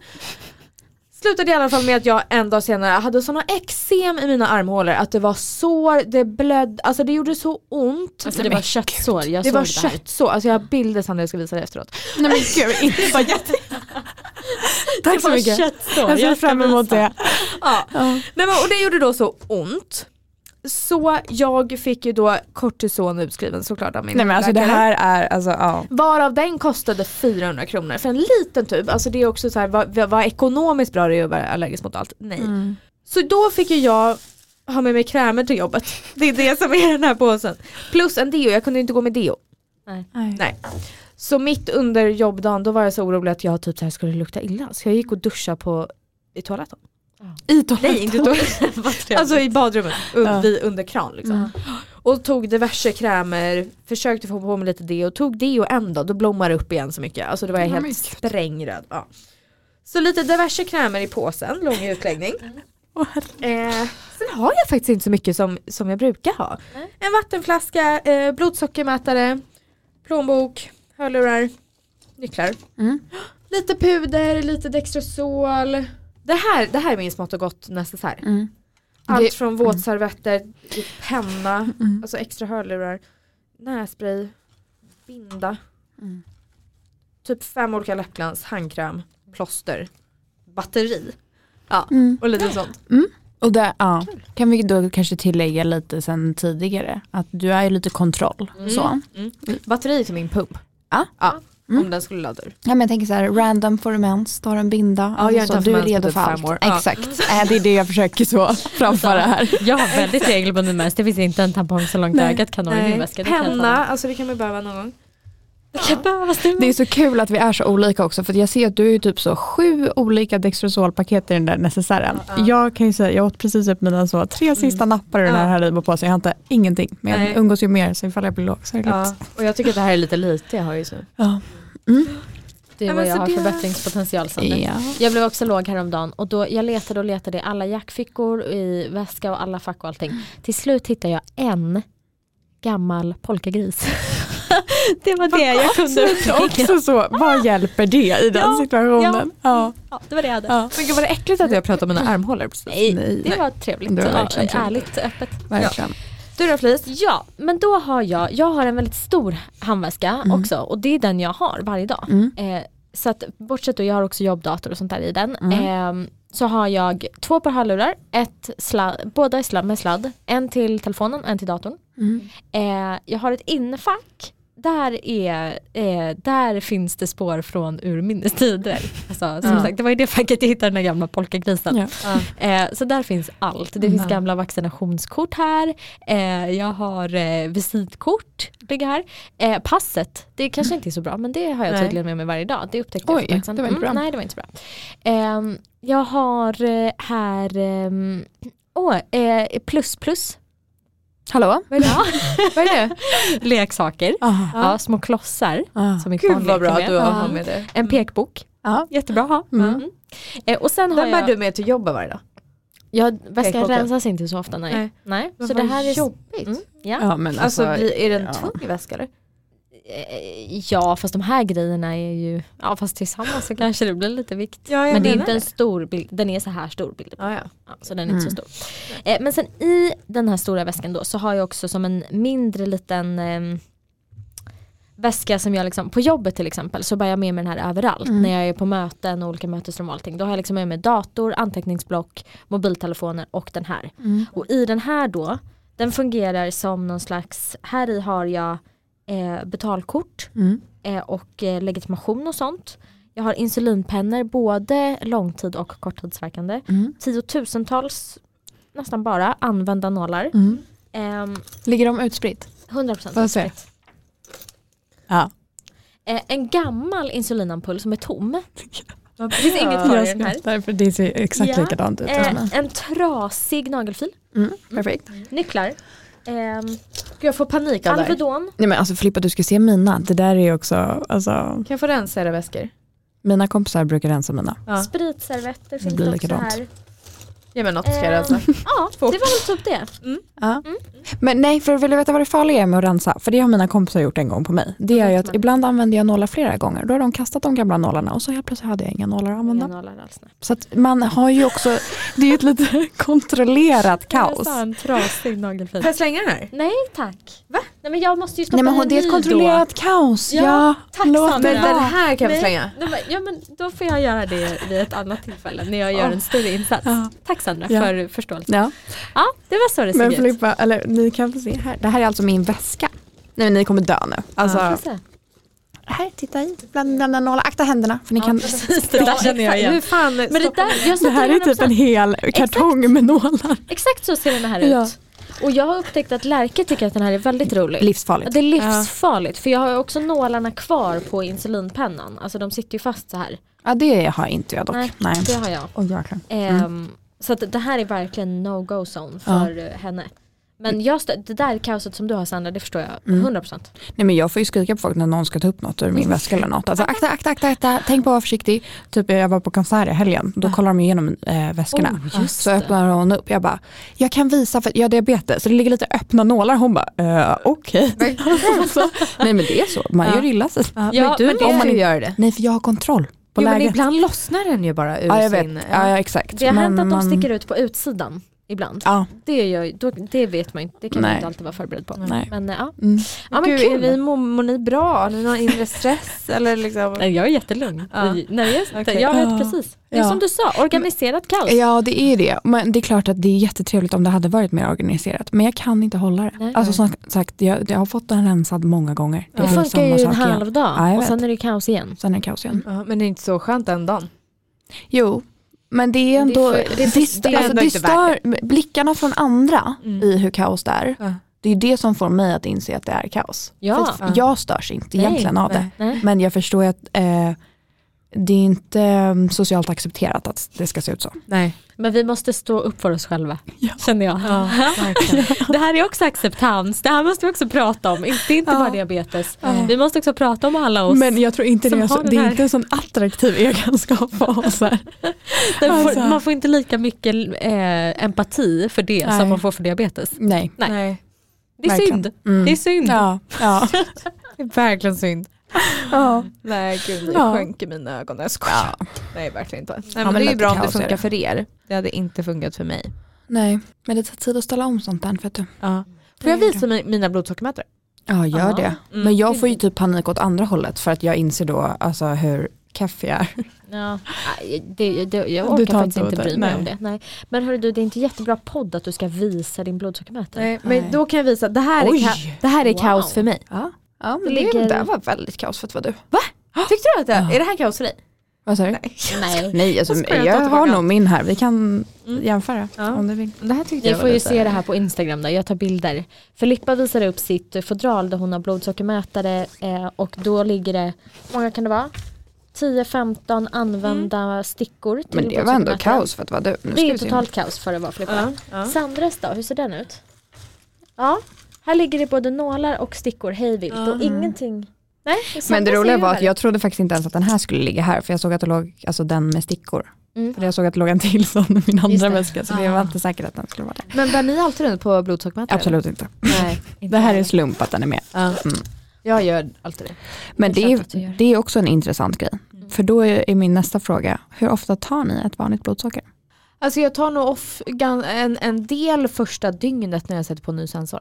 [SPEAKER 2] Slutade i alla fall med att jag en dag senare hade såna eksem i mina armhålor att det var sår, det blödde, alltså det gjorde så ont.
[SPEAKER 1] Alltså det var köttsår, jag
[SPEAKER 2] det
[SPEAKER 1] såg
[SPEAKER 2] var
[SPEAKER 1] det här.
[SPEAKER 2] köttsår, alltså jag har bilder sen jag ska visa det efteråt.
[SPEAKER 3] Nej men gud, inte bara jätte... Tack så
[SPEAKER 1] Det var
[SPEAKER 3] mycket.
[SPEAKER 1] köttsår,
[SPEAKER 3] Jag ser
[SPEAKER 1] ska
[SPEAKER 3] fram emot
[SPEAKER 1] visa.
[SPEAKER 3] det.
[SPEAKER 2] Ja.
[SPEAKER 3] Ja.
[SPEAKER 2] Nej, men, och det gjorde då så ont. Så jag fick ju då kortison utskriven såklart av min
[SPEAKER 3] Nej men alltså det här är, alltså ja.
[SPEAKER 2] Varav den kostade 400 kronor för en liten tub. Alltså det är också så här, vad, vad vad ekonomiskt bra det är att vara allergisk mot allt. Nej.
[SPEAKER 3] Mm.
[SPEAKER 2] Så då fick ju jag ha med mig krämer till jobbet. Det är det som är den här påsen. Plus en deo, jag kunde inte gå med deo.
[SPEAKER 3] Nej.
[SPEAKER 2] Nej. Så mitt under jobbdagen då var jag så orolig att jag typ så här skulle lukta illa. Så jag gick och duschade på, i toaletten.
[SPEAKER 3] I toaletten.
[SPEAKER 2] Nej inte toaletten. Alltså i badrummet,
[SPEAKER 3] Ja.
[SPEAKER 2] vid, under kran liksom.
[SPEAKER 3] Mm.
[SPEAKER 2] Och tog diverse krämer, försökte få på mig lite deo, tog deo en dag, då blommar det upp igen så mycket. Alltså det var jag
[SPEAKER 3] Ja,
[SPEAKER 2] helt
[SPEAKER 3] gud.
[SPEAKER 2] sprängröd. Ja. Så lite diverse krämer i påsen, lång utläggning. Eh, sen har jag faktiskt inte så mycket som, som jag brukar ha.
[SPEAKER 1] Nej.
[SPEAKER 2] En vattenflaska, eh, blodsockermätare, plånbok, hörlurar, nycklar.
[SPEAKER 3] Mm.
[SPEAKER 2] Lite puder, lite Dextrosol. Det här, det här är min smått och gott necessär.
[SPEAKER 3] Mm.
[SPEAKER 2] Allt från våtservetter, penna,
[SPEAKER 3] Mm.
[SPEAKER 2] alltså extra hörlurar, nässpray, binda,
[SPEAKER 3] Mm.
[SPEAKER 2] typ fem olika läppglans, handkräm, plåster, batteri. Ja,
[SPEAKER 3] Mm.
[SPEAKER 2] och lite sånt.
[SPEAKER 3] Och där, ja, kan vi då kanske tillägga lite sen tidigare att du är lite kontroll. Så.
[SPEAKER 2] Mm. Batteri till min pump.
[SPEAKER 3] Ja.
[SPEAKER 2] ja
[SPEAKER 3] Mm.
[SPEAKER 2] Om den skulle ladda ur.
[SPEAKER 3] Ja, men jag tänker så här, random mens, du har en binda.
[SPEAKER 2] Ja, jag
[SPEAKER 3] så, du är
[SPEAKER 2] mens på
[SPEAKER 3] redo
[SPEAKER 2] typ
[SPEAKER 3] för allt.
[SPEAKER 2] år. Ja.
[SPEAKER 3] Exakt, äh, det är det jag försöker så framföra här.
[SPEAKER 1] Jag har väldigt regelbunden mens, det finns inte en tampong så långt ögat kan nå i min väska.
[SPEAKER 2] Penna, alltså det kan man behöva någon gång.
[SPEAKER 1] Det
[SPEAKER 3] är så kul att vi är så olika också för att jag ser att du är ju typ så sju olika Dextrosol-paket i den där necessären.
[SPEAKER 2] Ja. Mm.
[SPEAKER 3] Jag kan ju säga, jag åt precis upp mina så tre sista nappar ur den här
[SPEAKER 2] Ja.
[SPEAKER 3] Haribo på så jag inte ingenting. Men
[SPEAKER 2] Nej.
[SPEAKER 3] jag umgås ju mer så ifall jag blir låg så är det
[SPEAKER 2] Ja. Och jag tycker att det här är lite lite jag har ju så.
[SPEAKER 3] Ja.
[SPEAKER 1] Det är
[SPEAKER 2] Ja,
[SPEAKER 1] vad jag har förbättringspotential Sandra.
[SPEAKER 3] Ja.
[SPEAKER 1] Jag blev också låg häromdagen och då, jag letade och letade i alla jackfickor, i väska och alla fack och allting. Till slut hittade jag en gammal polkagris. det var det jag kunde.
[SPEAKER 3] Också så, vad hjälper det i den
[SPEAKER 1] Ja,
[SPEAKER 3] situationen? Ja.
[SPEAKER 1] Ja, det var det jag hade.
[SPEAKER 3] Ja.
[SPEAKER 2] Men gud vad det äckligt att jag pratar om mina armhålor precis.
[SPEAKER 1] Nej,
[SPEAKER 3] Nej.
[SPEAKER 1] det var trevligt.
[SPEAKER 3] Det var
[SPEAKER 1] ja,
[SPEAKER 3] verkligen trevligt.
[SPEAKER 1] ärligt, öppet.
[SPEAKER 3] Verkligen.
[SPEAKER 2] Du då Flis?
[SPEAKER 1] Ja, men då har jag, jag har en väldigt stor handväska
[SPEAKER 3] Mm.
[SPEAKER 1] också och det är den jag har varje dag.
[SPEAKER 3] Mm.
[SPEAKER 1] Eh, så att bortsett då, jag har också jobbdator och sånt där i den.
[SPEAKER 3] Mm.
[SPEAKER 1] Eh, så har jag två par hörlurar, ett sladd, båda är sladd med sladd. En till telefonen, en till datorn.
[SPEAKER 3] Mm.
[SPEAKER 1] Eh, jag har ett innefack. Där, är, eh, där finns det spår från urminnes tider. Alltså, som
[SPEAKER 2] Ja.
[SPEAKER 1] sagt, det var i det facket jag hittade den där gamla polkagrisen.
[SPEAKER 3] Ja.
[SPEAKER 1] Eh, så där finns allt. Det finns
[SPEAKER 3] Mm.
[SPEAKER 1] gamla vaccinationskort här. Eh, jag har eh, visitkort ligger här. Eh, passet, det kanske inte är så bra men det har jag
[SPEAKER 2] Nej.
[SPEAKER 1] tydligen med mig varje dag. Det upptäckte
[SPEAKER 3] Oj,
[SPEAKER 1] jag sedan.
[SPEAKER 3] det var inte bra.
[SPEAKER 1] nej det var inte så bra. Ehm, jag har eh, här ehm, åh, eh, plus plus.
[SPEAKER 3] Hallå?
[SPEAKER 2] Vad är det? vad är det?
[SPEAKER 1] Leksaker.
[SPEAKER 3] Aha.
[SPEAKER 1] Ja, små klossar.
[SPEAKER 3] Ah.
[SPEAKER 1] Som
[SPEAKER 2] Gud vad bra att du har
[SPEAKER 1] Ja.
[SPEAKER 2] med det.
[SPEAKER 1] En pekbok.
[SPEAKER 3] Ja.
[SPEAKER 1] Jättebra att ha.
[SPEAKER 3] Mm.
[SPEAKER 1] Mm. Eh, och sen har
[SPEAKER 2] Den bär
[SPEAKER 1] jag,
[SPEAKER 2] du med till jobbet varje dag?
[SPEAKER 1] jag väskan rensas inte så ofta nej.
[SPEAKER 2] Nej.
[SPEAKER 1] nej. Så det här är
[SPEAKER 2] jobbigt.
[SPEAKER 1] Mm, ja.
[SPEAKER 3] ja men
[SPEAKER 2] Alltså,
[SPEAKER 3] alltså,
[SPEAKER 2] blir, är den
[SPEAKER 3] ja.
[SPEAKER 2] tung väska eller?
[SPEAKER 1] Eh, Ja fast de här grejerna är ju, ja fast tillsammans så kanske det blir lite vikt.
[SPEAKER 2] Ja,
[SPEAKER 1] Men det är inte en
[SPEAKER 2] det.
[SPEAKER 1] stor bild, den är så här stor bild.
[SPEAKER 2] Ja, ja.
[SPEAKER 1] Ja, så den är inte så
[SPEAKER 3] Mm.
[SPEAKER 1] stor. Eh, men sen i den här stora väskan då så har jag också som en mindre liten ehm, väska som jag liksom, på jobbet till exempel så bär jag med mig den här överallt.
[SPEAKER 3] Mm.
[SPEAKER 1] När jag är på möten och olika mötesrum och allting. Då har jag liksom med mig dator, anteckningsblock, mobiltelefoner och den här.
[SPEAKER 3] Mm.
[SPEAKER 1] Och i den här då, den fungerar som någon slags, här i har jag eh, betalkort
[SPEAKER 3] Mm.
[SPEAKER 1] eh, och eh, legitimation och sånt. Jag har insulinpennor, både långtid och korttidsverkande.
[SPEAKER 3] Mm.
[SPEAKER 1] Tiotusentals, nästan bara, använda nålar.
[SPEAKER 3] Mm.
[SPEAKER 1] Ehm,
[SPEAKER 3] Ligger de utspritt?
[SPEAKER 1] 100%
[SPEAKER 3] Får jag se?
[SPEAKER 1] utspritt.
[SPEAKER 3] Ja.
[SPEAKER 1] Eh, en gammal insulinampull som är tom.
[SPEAKER 2] Det
[SPEAKER 1] finns inget kvar i den här.
[SPEAKER 3] Därför det ser exakt
[SPEAKER 1] Ja.
[SPEAKER 3] likadant ut.
[SPEAKER 1] Eh,
[SPEAKER 3] mig.
[SPEAKER 1] en trasig nagelfil.
[SPEAKER 3] Mm. Perfekt.
[SPEAKER 1] Nycklar. Ehm,
[SPEAKER 2] jag får panik av det.
[SPEAKER 1] Alvedon.
[SPEAKER 3] Nej men alltså Filippa du ska se mina, det där är också, alltså
[SPEAKER 2] Kan jag få rensa era väskor?
[SPEAKER 3] mina kompisar brukar rensa mina.
[SPEAKER 2] Ja.
[SPEAKER 1] Spritservetter finns
[SPEAKER 3] blir
[SPEAKER 1] det också
[SPEAKER 3] likadant.
[SPEAKER 1] här.
[SPEAKER 2] Ja men något ska jag rensa.
[SPEAKER 1] Ja, det var väl typ det.
[SPEAKER 3] Ja.
[SPEAKER 1] Mm.
[SPEAKER 3] Men nej, för vill du veta vad det farliga är med att rensa? För det har mina kompisar gjort en gång på mig. Det är ju att ibland använder jag nålar flera gånger. Då har de kastat de gamla nålarna och så helt plötsligt hade jag inga nålar att använda.
[SPEAKER 1] Nålar alls.
[SPEAKER 3] Så att man har ju också, det är ju ett lite kontrollerat kaos.
[SPEAKER 1] Jag sa en trasig nagelfil.
[SPEAKER 2] Får jag slänga den här?
[SPEAKER 1] Nej tack. Va? Nej men jag måste ju stoppa
[SPEAKER 3] Nej men hon- det är ett kontrollerat kaos.
[SPEAKER 1] Ja,
[SPEAKER 3] Ja,
[SPEAKER 1] tack,
[SPEAKER 3] låt
[SPEAKER 1] Sandra.
[SPEAKER 3] det
[SPEAKER 2] Men den
[SPEAKER 3] vara.
[SPEAKER 2] här kan vi slänga.
[SPEAKER 1] nej, men- Ja men då får jag göra det vid ett annat tillfälle när jag gör en större insats.
[SPEAKER 3] Ja.
[SPEAKER 1] Tack Sandra
[SPEAKER 3] Ja.
[SPEAKER 1] för förståelsen.
[SPEAKER 3] Ja.
[SPEAKER 1] Ja det var så det såg
[SPEAKER 3] Men
[SPEAKER 1] ut.
[SPEAKER 3] Filippa, eller ni kan få se här. Det här är alltså min väska. Nej men ni kommer dö nu. Alltså, här, titta i. Bland gamla nålar. Akta händerna. För ni kan,
[SPEAKER 1] Precis, det där känner jag igen.
[SPEAKER 2] Hur fan
[SPEAKER 1] Men det där, jag
[SPEAKER 3] det här är typ en hel kartong med nålar.
[SPEAKER 1] Exakt så ser den här ut.
[SPEAKER 3] Ja.
[SPEAKER 1] Och jag har upptäckt att Lärke tycker att den här är väldigt rolig.
[SPEAKER 3] Livsfarligt.
[SPEAKER 1] Det är livsfarligt för jag har också nålarna kvar på insulinpennan. Alltså de sitter ju fast så här.
[SPEAKER 3] Ja det har inte jag dock.
[SPEAKER 1] Nej,
[SPEAKER 3] Nej.
[SPEAKER 1] det har jag.
[SPEAKER 3] Oj, jäklar.
[SPEAKER 1] Ehm, Så det här är verkligen no-go zone för eh, henne. Men jag stö- det där kaoset som du har Sandra, det förstår jag 100%.
[SPEAKER 3] Nej men jag får ju skrika på folk när någon ska ta upp något ur min väska eller något. Alltså akta, akta, akta, akta, tänk på att vara försiktig. Typ jag var på konsert i helgen, då kollar de igenom äh, väskorna.
[SPEAKER 1] Oh, just
[SPEAKER 3] så
[SPEAKER 1] det.
[SPEAKER 3] öppnar hon upp, jag bara, jag kan visa för jag har diabetes så det ligger lite öppna nålar. Hon bara, äh, okej. Så- Nej men det är så, man
[SPEAKER 2] Ja.
[SPEAKER 3] gör illa sig.
[SPEAKER 2] Ja, men du
[SPEAKER 1] men det-
[SPEAKER 2] måste ju göra det.
[SPEAKER 3] Nej för jag har kontroll på
[SPEAKER 2] Jo, men ibland lossnar den ju bara ur
[SPEAKER 3] ja jag vet,
[SPEAKER 2] sin...
[SPEAKER 3] ja, ja exakt.
[SPEAKER 1] Det har hänt att
[SPEAKER 3] Men
[SPEAKER 1] de
[SPEAKER 3] man-
[SPEAKER 1] sticker ut på utsidan ibland.
[SPEAKER 3] Ja,
[SPEAKER 1] Det, gör, då, det vet man inte, det kan man
[SPEAKER 3] Nej.
[SPEAKER 1] inte alltid vara förberedd på.
[SPEAKER 3] Nej.
[SPEAKER 1] Men eh, ja,
[SPEAKER 3] mm.
[SPEAKER 1] ja men
[SPEAKER 2] Gud,
[SPEAKER 1] kul.
[SPEAKER 2] är vi, mår, mår ni bra? Har ni någon inre stress? eller liksom?
[SPEAKER 1] Nej, jag är jättelugn.
[SPEAKER 2] Ja.
[SPEAKER 1] Nej, jag,
[SPEAKER 2] Okej.
[SPEAKER 1] jag vet
[SPEAKER 3] Ja.
[SPEAKER 1] precis. Det är
[SPEAKER 3] Ja.
[SPEAKER 1] som du sa, organiserat kaos.
[SPEAKER 3] Ja det är det. Men det är klart att det är jättetrevligt om det hade varit mer organiserat. Men jag kan inte hålla det.
[SPEAKER 1] Nej.
[SPEAKER 3] alltså som sagt, jag, jag har fått den rensad många gånger.
[SPEAKER 1] Det
[SPEAKER 3] blir
[SPEAKER 1] funkar ju en halv dag och sen är det kaos igen.
[SPEAKER 3] Sen är det kaos igen.
[SPEAKER 2] Ja, men det är inte så skönt den dagen.
[SPEAKER 3] Jo, men det är
[SPEAKER 1] Det är
[SPEAKER 3] ändå,
[SPEAKER 1] för-
[SPEAKER 3] det,
[SPEAKER 1] det är för-
[SPEAKER 3] stör,
[SPEAKER 2] det är
[SPEAKER 3] alltså,
[SPEAKER 2] ändå
[SPEAKER 3] det
[SPEAKER 2] inte
[SPEAKER 3] stör blickarna från andra
[SPEAKER 2] Mm.
[SPEAKER 3] i hur kaos det är.
[SPEAKER 2] Ja.
[SPEAKER 3] Det är det som får mig att inse att det är kaos.
[SPEAKER 1] Ja.
[SPEAKER 3] För jag störs inte
[SPEAKER 1] Nej,
[SPEAKER 3] egentligen av det.
[SPEAKER 2] nej.
[SPEAKER 3] Men jag förstår att eh, det är inte eh, socialt accepterat att det ska se ut så.
[SPEAKER 2] Nej.
[SPEAKER 1] Men vi måste stå upp för oss själva, känner jag.
[SPEAKER 2] Ja.
[SPEAKER 1] Det här är också acceptans, det här måste vi också prata om. Inte, inte
[SPEAKER 3] Ja.
[SPEAKER 1] bara diabetes.
[SPEAKER 3] Ja.
[SPEAKER 1] Vi måste också prata om alla oss.
[SPEAKER 3] Men jag tror inte det är, så, det är inte en sån attraktiv egenskap för oss. här. Alltså.
[SPEAKER 1] Man får inte lika mycket eh, empati för det
[SPEAKER 3] Nej.
[SPEAKER 1] som man får för diabetes.
[SPEAKER 3] Nej.
[SPEAKER 1] Nej.
[SPEAKER 2] Nej.
[SPEAKER 1] Det är
[SPEAKER 3] Verkligen.
[SPEAKER 1] synd.
[SPEAKER 3] Mm.
[SPEAKER 1] Det är synd.
[SPEAKER 3] Ja, ja.
[SPEAKER 2] Det är verkligen synd.
[SPEAKER 3] Ja.
[SPEAKER 2] Nej gud, det
[SPEAKER 3] Ja.
[SPEAKER 2] sjönk i mina ögon. Jag skojar. Nej verkligen inte. Nej,
[SPEAKER 3] Ja,
[SPEAKER 2] men
[SPEAKER 3] men
[SPEAKER 2] det är
[SPEAKER 3] lite
[SPEAKER 2] bra om det
[SPEAKER 3] är
[SPEAKER 2] funkar
[SPEAKER 3] det.
[SPEAKER 2] för er. Det hade inte funkat för mig.
[SPEAKER 3] Nej, men det tar tid att ställa om sånt där. Vet du.
[SPEAKER 2] Ja. Får jag visa mig mina blodsockermätare?
[SPEAKER 3] Ja, gör
[SPEAKER 1] Ja.
[SPEAKER 3] det.
[SPEAKER 2] Mm.
[SPEAKER 3] Men jag får ju typ panik åt andra hållet för att jag inser då alltså, hur keff jag är.
[SPEAKER 1] Ja. Nej, Det, det, jag
[SPEAKER 3] Du
[SPEAKER 1] orkar
[SPEAKER 3] tar
[SPEAKER 1] faktiskt
[SPEAKER 3] inte
[SPEAKER 1] bry mig
[SPEAKER 3] Nej.
[SPEAKER 1] om det. Nej. Men hörru du, det är inte jättebra podd att du ska visa din blodsockermätare.
[SPEAKER 2] Nej, men
[SPEAKER 3] Nej.
[SPEAKER 2] då kan jag visa. Det här är,
[SPEAKER 3] Oj.
[SPEAKER 2] ka- det här är
[SPEAKER 1] Wow.
[SPEAKER 2] kaos för mig.
[SPEAKER 3] Ja, ja men
[SPEAKER 1] Det
[SPEAKER 3] det,
[SPEAKER 1] ligger-
[SPEAKER 3] där var väldigt kaos för att vara du.
[SPEAKER 2] Tyckte du att det,
[SPEAKER 3] Ja.
[SPEAKER 2] är det här kaos för dig?
[SPEAKER 3] Vad sa du?
[SPEAKER 2] Nej.
[SPEAKER 1] Nej.
[SPEAKER 3] Nej, alltså,
[SPEAKER 2] Jag
[SPEAKER 3] jag, har nog min här. Vi kan
[SPEAKER 2] Mm.
[SPEAKER 3] jämföra
[SPEAKER 2] Ja.
[SPEAKER 3] om du vill.
[SPEAKER 2] Det här tyckte
[SPEAKER 1] Ni
[SPEAKER 2] jag
[SPEAKER 1] får ju
[SPEAKER 2] lite-
[SPEAKER 1] se det här på Instagram där, jag tar bilder. Filippa visar upp sitt fodral där hon har blodsockermätare eh, och då ligger det, hur många kan det vara? 10-15 använda stickor till
[SPEAKER 3] Men det var ändå kaos för att vara du. Nu
[SPEAKER 1] Det är totalt kaos för att vara Filippa.
[SPEAKER 2] Ja, ja.
[SPEAKER 1] Sandras då, hur ser den ut? Ja, här ligger det både nålar och stickor hejvilt och
[SPEAKER 2] Mm.
[SPEAKER 1] ingenting. Nej,
[SPEAKER 3] Men det roliga var att jag trodde faktiskt inte ens att den här skulle ligga här för jag såg att det låg alltså den med stickor.
[SPEAKER 1] Mm.
[SPEAKER 3] För jag såg att det låg en till sån i min andra väska så jag
[SPEAKER 2] Ah.
[SPEAKER 3] var inte säker att den skulle vara där.
[SPEAKER 2] Men bär ni alltid runt på blodsockermätare?
[SPEAKER 3] Absolut inte.
[SPEAKER 2] Nej.
[SPEAKER 1] Inte
[SPEAKER 3] Det här är slump att den är med.
[SPEAKER 2] Ja.
[SPEAKER 3] Mm.
[SPEAKER 2] Jag gör alltid det.
[SPEAKER 3] Men
[SPEAKER 1] Det är
[SPEAKER 3] det är också en intressant grej. För då är min nästa fråga, hur ofta tar ni ett vanligt blodsocker?
[SPEAKER 2] Alltså jag tar nog off en, en del första dygnet när jag sätter på ny sensor.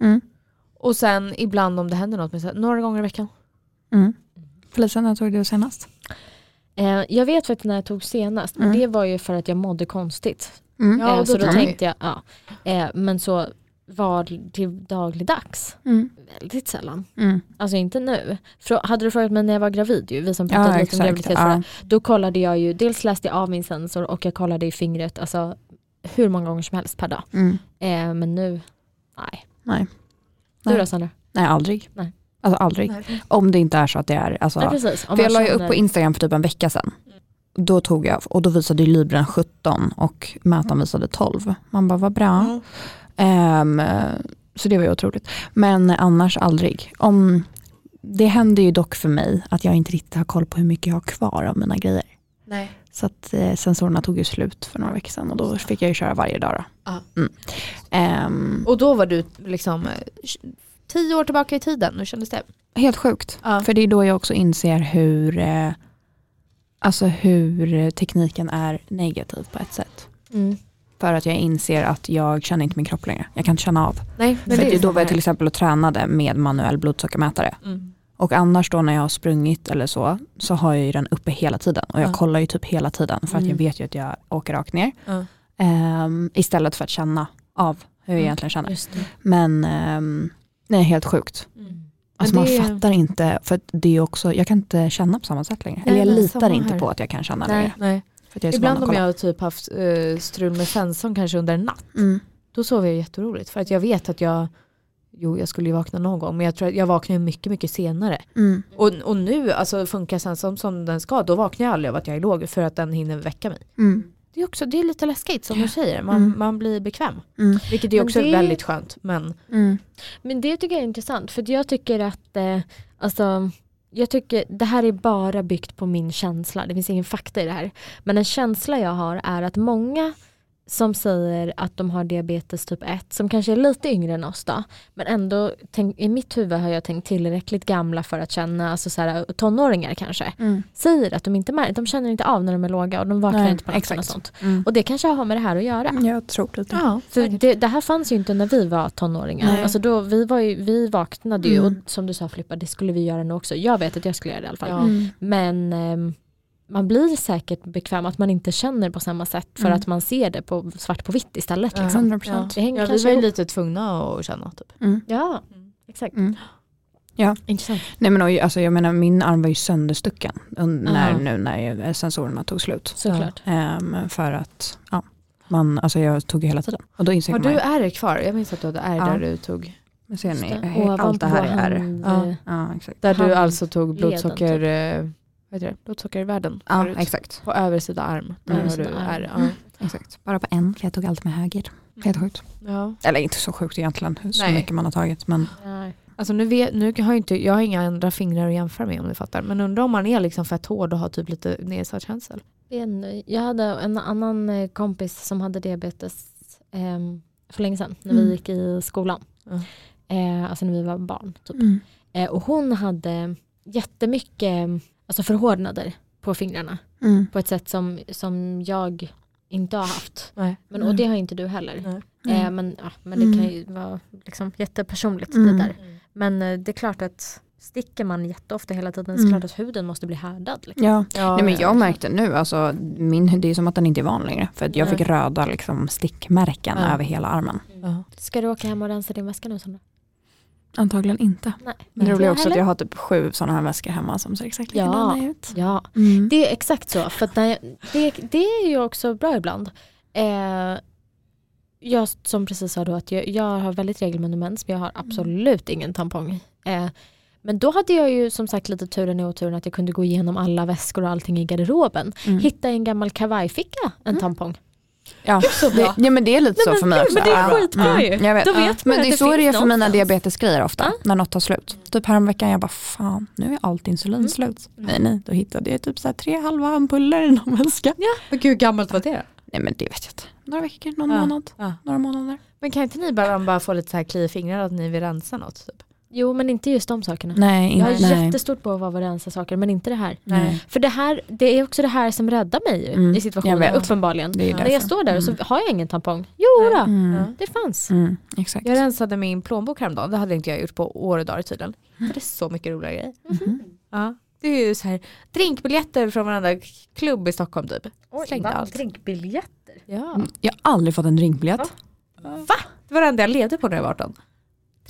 [SPEAKER 3] Mm.
[SPEAKER 2] Och sen ibland om det händer något, men så här, några gånger i veckan.
[SPEAKER 3] Mm. Felicia, när tog du senast?
[SPEAKER 1] Eh, jag vet faktiskt när jag tog senast, men
[SPEAKER 3] Mm.
[SPEAKER 1] det var ju för att jag mådde konstigt.
[SPEAKER 3] Mm.
[SPEAKER 2] Ja,
[SPEAKER 1] eh, så
[SPEAKER 2] då
[SPEAKER 1] då
[SPEAKER 2] tar ni-
[SPEAKER 1] tänkte jag, ja. Eh, men så var till dagligdags,
[SPEAKER 3] Mm.
[SPEAKER 1] väldigt sällan.
[SPEAKER 3] Mm.
[SPEAKER 1] Alltså inte nu. Frå- hade du frågat mig när jag var gravid, ju, vi som
[SPEAKER 3] Ja,
[SPEAKER 1] pratade lite om graviditet,
[SPEAKER 3] Ja.
[SPEAKER 1] då kollade jag ju, dels läste jag av min sensor och jag kollade i fingret, alltså hur många gånger som helst per dag.
[SPEAKER 3] Mm.
[SPEAKER 1] Eh, men nu, nej.
[SPEAKER 3] Nej.
[SPEAKER 1] Du
[SPEAKER 3] Nej.
[SPEAKER 1] då Sandra?
[SPEAKER 3] Nej, aldrig.
[SPEAKER 1] Nej.
[SPEAKER 3] Alltså aldrig. Om det inte är så att det är, alltså.
[SPEAKER 1] Om
[SPEAKER 3] för jag la ju upp på Instagram för typ en vecka sedan. Då tog jag, och då visade ju Libren 17 och mätaren visade 12. Man bara, vad bra. Ehm, så det var ju otroligt. Men annars aldrig. Om, det händer ju dock för mig att jag inte riktigt har koll på hur mycket jag har kvar av mina grejer.
[SPEAKER 2] Nej.
[SPEAKER 3] Så att eh, sensorerna tog ju slut för några veckor sedan och då fick jag ju köra varje dag. Då. Mm. Ehm,
[SPEAKER 2] Och då var du liksom eh, tio år tillbaka i tiden, hur kändes det?
[SPEAKER 3] helt sjukt.
[SPEAKER 2] Ja.
[SPEAKER 3] För det är då jag också inser hur, eh, alltså hur tekniken är negativ på ett sätt.
[SPEAKER 1] Mm.
[SPEAKER 3] För att jag inser att jag känner inte min kropp längre. Jag kan inte känna av.
[SPEAKER 2] Nej,
[SPEAKER 3] För det då var jag till exempel och tränade med manuell blodsockermätare.
[SPEAKER 2] Mm.
[SPEAKER 3] Och annars då när jag har sprungit eller så, så har jag ju den uppe hela tiden. Och jag
[SPEAKER 2] Ja.
[SPEAKER 3] kollar ju typ hela tiden för att
[SPEAKER 2] Mm.
[SPEAKER 3] jag vet ju att jag åker rakt ner. Ehm, istället för att känna av hur jag
[SPEAKER 2] Mm.
[SPEAKER 3] egentligen känner.
[SPEAKER 1] Just det.
[SPEAKER 3] Men um, det är helt sjukt.
[SPEAKER 2] Mm.
[SPEAKER 3] Alltså man fattar inte, för det är också, jag kan inte känna på samma sätt längre. Eller jag
[SPEAKER 2] nej,
[SPEAKER 3] litar inte
[SPEAKER 2] här.
[SPEAKER 3] på att jag kan känna
[SPEAKER 1] Nej.
[SPEAKER 3] längre.
[SPEAKER 2] Nej. Ibland om jag har typ haft eh, strul med sensorn kanske under en natt,
[SPEAKER 3] Mm.
[SPEAKER 2] då sover jag jätteroligt. För att jag vet att jag, jo jag skulle ju vakna någon gång, men jag tror att jag vaknar mycket, mycket senare.
[SPEAKER 3] Mm.
[SPEAKER 2] Och, och nu, alltså funkar sensorn som den ska, då vaknar jag aldrig av att jag är låg för att den hinner väcka mig.
[SPEAKER 3] Mm.
[SPEAKER 2] Det är, också, det är lite läskigt som du säger, man,
[SPEAKER 3] Mm.
[SPEAKER 2] man blir bekväm.
[SPEAKER 3] Mm.
[SPEAKER 2] Vilket är också
[SPEAKER 1] det-
[SPEAKER 2] väldigt skönt. Men
[SPEAKER 3] Mm.
[SPEAKER 1] Men det tycker jag är intressant för jag tycker att eh, alltså, jag tycker det här är bara byggt på min känsla. Det finns ingen fakta i det här. Men en känsla jag har är att många som säger att de har diabetes typ 1 som kanske är lite yngre än oss då men ändå tänk, i mitt huvud har jag tänkt tillräckligt gamla för att känna, alltså så här, tonåringar kanske
[SPEAKER 3] Mm.
[SPEAKER 1] säger att de inte märker, de känner inte av när de är låga och de vaknar
[SPEAKER 3] Nej,
[SPEAKER 1] inte på natten och
[SPEAKER 3] exakt.
[SPEAKER 1] sånt.
[SPEAKER 3] Mm.
[SPEAKER 1] Och det kanske har med det här att göra.
[SPEAKER 3] Jag tror det.
[SPEAKER 2] ja,
[SPEAKER 1] För det, det här fanns ju inte när vi var tonåringar.
[SPEAKER 3] Nej.
[SPEAKER 1] Alltså då, vi, var ju, vi vaknade ju
[SPEAKER 3] Mm.
[SPEAKER 1] och som du sa Filippa, det skulle vi göra nu också. Jag vet att jag skulle göra det i alla fall.
[SPEAKER 2] Ja.
[SPEAKER 3] Mm.
[SPEAKER 1] Men ehm, man blir säkert bekväm att man inte känner på samma sätt för
[SPEAKER 3] Mm.
[SPEAKER 1] att man ser det på svart på vitt istället.
[SPEAKER 2] Ja.
[SPEAKER 1] Liksom.
[SPEAKER 3] 100%.
[SPEAKER 2] Ja.
[SPEAKER 1] Det hänger
[SPEAKER 2] ja, vi
[SPEAKER 1] kanske
[SPEAKER 2] var ju lite tvungna att känna. Typ.
[SPEAKER 3] Mm.
[SPEAKER 1] Ja,
[SPEAKER 2] Mm.
[SPEAKER 1] exakt.
[SPEAKER 3] Mm.
[SPEAKER 1] Intressant.
[SPEAKER 3] Nej men och, alltså, jag menar min arm var ju sönderstucken när,
[SPEAKER 1] Ja.
[SPEAKER 3] nu när sensorerna tog slut.
[SPEAKER 1] Såklart.
[SPEAKER 3] Ehm, för att ja, man, alltså jag tog ju hela tiden. Och då insåg
[SPEAKER 2] Har
[SPEAKER 3] man
[SPEAKER 2] du ärr kvar? Jag minns att du hade ärr
[SPEAKER 3] Ja.
[SPEAKER 2] där du tog.
[SPEAKER 3] men ser ni, allt det här är ärr.
[SPEAKER 1] hand,
[SPEAKER 2] Ja.
[SPEAKER 1] eh,
[SPEAKER 3] Ja exakt.
[SPEAKER 2] Där du alltså tog
[SPEAKER 1] leden,
[SPEAKER 2] blodsocker, eh, vad heter det? blodsockervärden
[SPEAKER 3] Ja
[SPEAKER 2] förut.
[SPEAKER 3] exakt.
[SPEAKER 2] på översida arm. Där
[SPEAKER 3] Mm.
[SPEAKER 2] du
[SPEAKER 1] Översida
[SPEAKER 2] ärr.
[SPEAKER 1] Mm.
[SPEAKER 2] Ja.
[SPEAKER 3] exakt. Bara på en, för jag tog allt med höger. Helt sjukt.
[SPEAKER 2] Ja.
[SPEAKER 3] Eller inte så sjukt egentligen, så
[SPEAKER 2] Nej.
[SPEAKER 3] mycket man har tagit. Men
[SPEAKER 1] nej.
[SPEAKER 2] Alltså nu, vet, nu har jag, inte, jag har inga andra fingrar att jämföra med om du fattar. Men undrar om man är liksom fett hård och har typ lite nedsatt känsel.
[SPEAKER 1] Jag hade en annan eh, kompis som hade diabetes ehm, för länge sedan när vi
[SPEAKER 3] Mm.
[SPEAKER 1] gick i skolan.
[SPEAKER 2] Ja.
[SPEAKER 1] Eh, alltså när vi var barn. Typ.
[SPEAKER 3] mm.
[SPEAKER 1] Eh, och hon hade jättemycket alltså förhårdnader på fingrarna
[SPEAKER 3] Mm.
[SPEAKER 1] på ett sätt som, som jag inte har haft.
[SPEAKER 2] Nej.
[SPEAKER 1] Men, och det har inte du heller.
[SPEAKER 2] Nej.
[SPEAKER 1] Eh, men, ja, men det
[SPEAKER 3] Mm.
[SPEAKER 1] kan ju vara liksom jättepersonligt
[SPEAKER 3] Mm.
[SPEAKER 1] det där. Men eh, det är klart att sticker man jätteofta hela tiden så är
[SPEAKER 3] Mm.
[SPEAKER 1] det klart att huden måste bli härdad. Liksom.
[SPEAKER 3] Ja.
[SPEAKER 2] Ja,
[SPEAKER 3] Nej, men
[SPEAKER 2] ja.
[SPEAKER 3] jag märkte nu, alltså, min, det är som att den inte är van längre. För att jag
[SPEAKER 2] Nej.
[SPEAKER 3] fick röda liksom, stickmärken
[SPEAKER 2] Ja.
[SPEAKER 3] över hela armen.
[SPEAKER 2] Ja.
[SPEAKER 1] Ska du åka hem och rensa din väska nu Sandra?
[SPEAKER 3] Antagligen inte.
[SPEAKER 1] Nej.
[SPEAKER 3] Men det roliga är också att
[SPEAKER 1] heller.
[SPEAKER 3] jag har typ sju sådana här väskor hemma som ser exakt
[SPEAKER 1] Ja.
[SPEAKER 3] likadana ut.
[SPEAKER 1] Ja,
[SPEAKER 3] Mm.
[SPEAKER 1] det är exakt så. För att när jag, det, det är ju också bra ibland. Eh, jag som precis sa då att jag, jag har väldigt regelbunden mens men jag har absolut ingen tampong. Eh, men då hade jag ju som sagt lite turen i oturen att jag kunde gå igenom alla väskor och allting i garderoben.
[SPEAKER 3] Mm.
[SPEAKER 1] Hitta i en gammal kavajficka en tampong.
[SPEAKER 3] Ja.
[SPEAKER 1] Så
[SPEAKER 3] Det, ja men det är lite
[SPEAKER 1] Nej,
[SPEAKER 3] så
[SPEAKER 1] men
[SPEAKER 3] för mig också.
[SPEAKER 1] men det är
[SPEAKER 3] Ja.
[SPEAKER 1] skitbra ju.
[SPEAKER 3] Jag vet.
[SPEAKER 1] Då vet man
[SPEAKER 3] Men det är
[SPEAKER 1] det
[SPEAKER 3] så det är för mina diabetesgrejer ofta,
[SPEAKER 1] Ja.
[SPEAKER 3] när något tar slut. Typ häromveckan jag bara fan, nu är allt insulin
[SPEAKER 1] Mm.
[SPEAKER 3] slut. Nej nej, då hittade jag typ så här tre halva ampuller i någon väska.
[SPEAKER 2] Men gud, hur gammalt var det?
[SPEAKER 3] Nej men det vet jag inte. Några veckor, någon
[SPEAKER 2] Ja.
[SPEAKER 3] månad,
[SPEAKER 2] Ja.
[SPEAKER 3] några månader.
[SPEAKER 2] Men kan inte ni bara, bara få lite så här kli i fingrarna att ni vill rensa något? Typ?
[SPEAKER 1] Jo men inte just de sakerna.
[SPEAKER 3] Nej,
[SPEAKER 1] Jag har
[SPEAKER 3] nej.
[SPEAKER 1] jättestort behov av att rensa saker men inte det här.
[SPEAKER 3] nej.
[SPEAKER 1] För det här, det är också det här som räddar mig ju
[SPEAKER 3] Mm,
[SPEAKER 1] i situationen, uppenbarligen.
[SPEAKER 3] Det är
[SPEAKER 1] När jag står där och så
[SPEAKER 3] Mm.
[SPEAKER 1] har jag ingen tampong. Jo då,
[SPEAKER 3] Mm.
[SPEAKER 2] Ja.
[SPEAKER 1] det fanns.
[SPEAKER 3] Mm, exakt.
[SPEAKER 2] Jag rensade min plånbok häromdagen, det hade inte jag gjort på år och dagar tydligen. För det är så mycket roliga grejer.
[SPEAKER 3] Mhm.
[SPEAKER 2] Ja. Det är ju så här, drinkbiljetter från varenda klubb i Stockholm typ. Slängde allt.
[SPEAKER 1] drinkbiljetter.
[SPEAKER 2] Ja.
[SPEAKER 3] Mm, Jag har aldrig fått en drinkbiljett.
[SPEAKER 2] Va? Det var det enda jag levde på när jag var 18.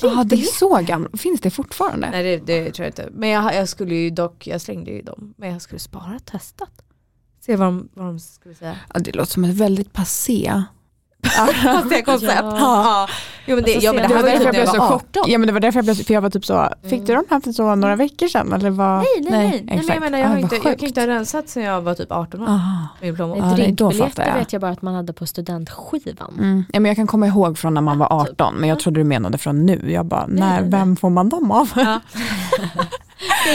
[SPEAKER 3] Ja, det är så gammalt. Finns det fortfarande?
[SPEAKER 2] Nej det, det tror jag inte. Men jag, jag skulle ju dock, jag slängde ju dem. Men jag skulle spara testat. Se vad de, vad de skulle säga.
[SPEAKER 3] Ja, det låter som ett väldigt passé.
[SPEAKER 2] Fast det är koncept.
[SPEAKER 1] Ja.
[SPEAKER 2] Ja. Jo men det,
[SPEAKER 1] Alltså,
[SPEAKER 2] ja, men det
[SPEAKER 1] det
[SPEAKER 2] var ju
[SPEAKER 1] var
[SPEAKER 2] typ jag
[SPEAKER 3] så chockad.
[SPEAKER 2] 18.
[SPEAKER 3] Ja men det var därför jag blev, för jag var typ så, fick du dem här för så några veckor sedan eller vad?
[SPEAKER 2] Nej nej nej. nej, men
[SPEAKER 3] exakt.
[SPEAKER 2] jag menar jag, har
[SPEAKER 3] Ah,
[SPEAKER 2] inte, jag kan inte ha rensat sen jag var typ 18 år.
[SPEAKER 3] Ja, fattar
[SPEAKER 1] Drinkbiljetter
[SPEAKER 3] jag.
[SPEAKER 1] vet jag bara att man hade på studentskivan.
[SPEAKER 3] Mm. Ja, men jag kan komma ihåg från när man var
[SPEAKER 1] Ja, typ.
[SPEAKER 3] 18 men jag trodde du menade från nu. Jag bara,
[SPEAKER 1] Nej,
[SPEAKER 3] när,
[SPEAKER 1] nej,
[SPEAKER 3] vem får man dem av?
[SPEAKER 2] Ja.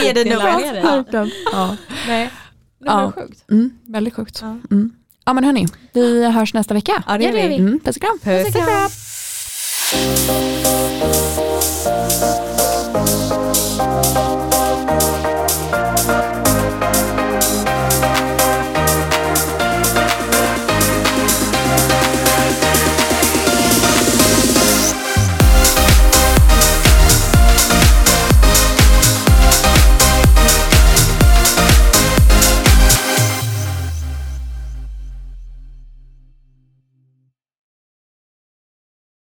[SPEAKER 2] Det är det.
[SPEAKER 3] Verkligen. ja.
[SPEAKER 2] Nej. Det var
[SPEAKER 3] Ja.
[SPEAKER 2] sjukt.
[SPEAKER 3] Mm, väldigt sjukt.
[SPEAKER 2] Ja.
[SPEAKER 3] Mm. Ja men hörni, vi hörs nästa vecka.
[SPEAKER 2] Ja det gör
[SPEAKER 1] vi. Mm,
[SPEAKER 2] puss
[SPEAKER 1] och
[SPEAKER 3] kram. Puss och kram.
[SPEAKER 2] Puss och kram.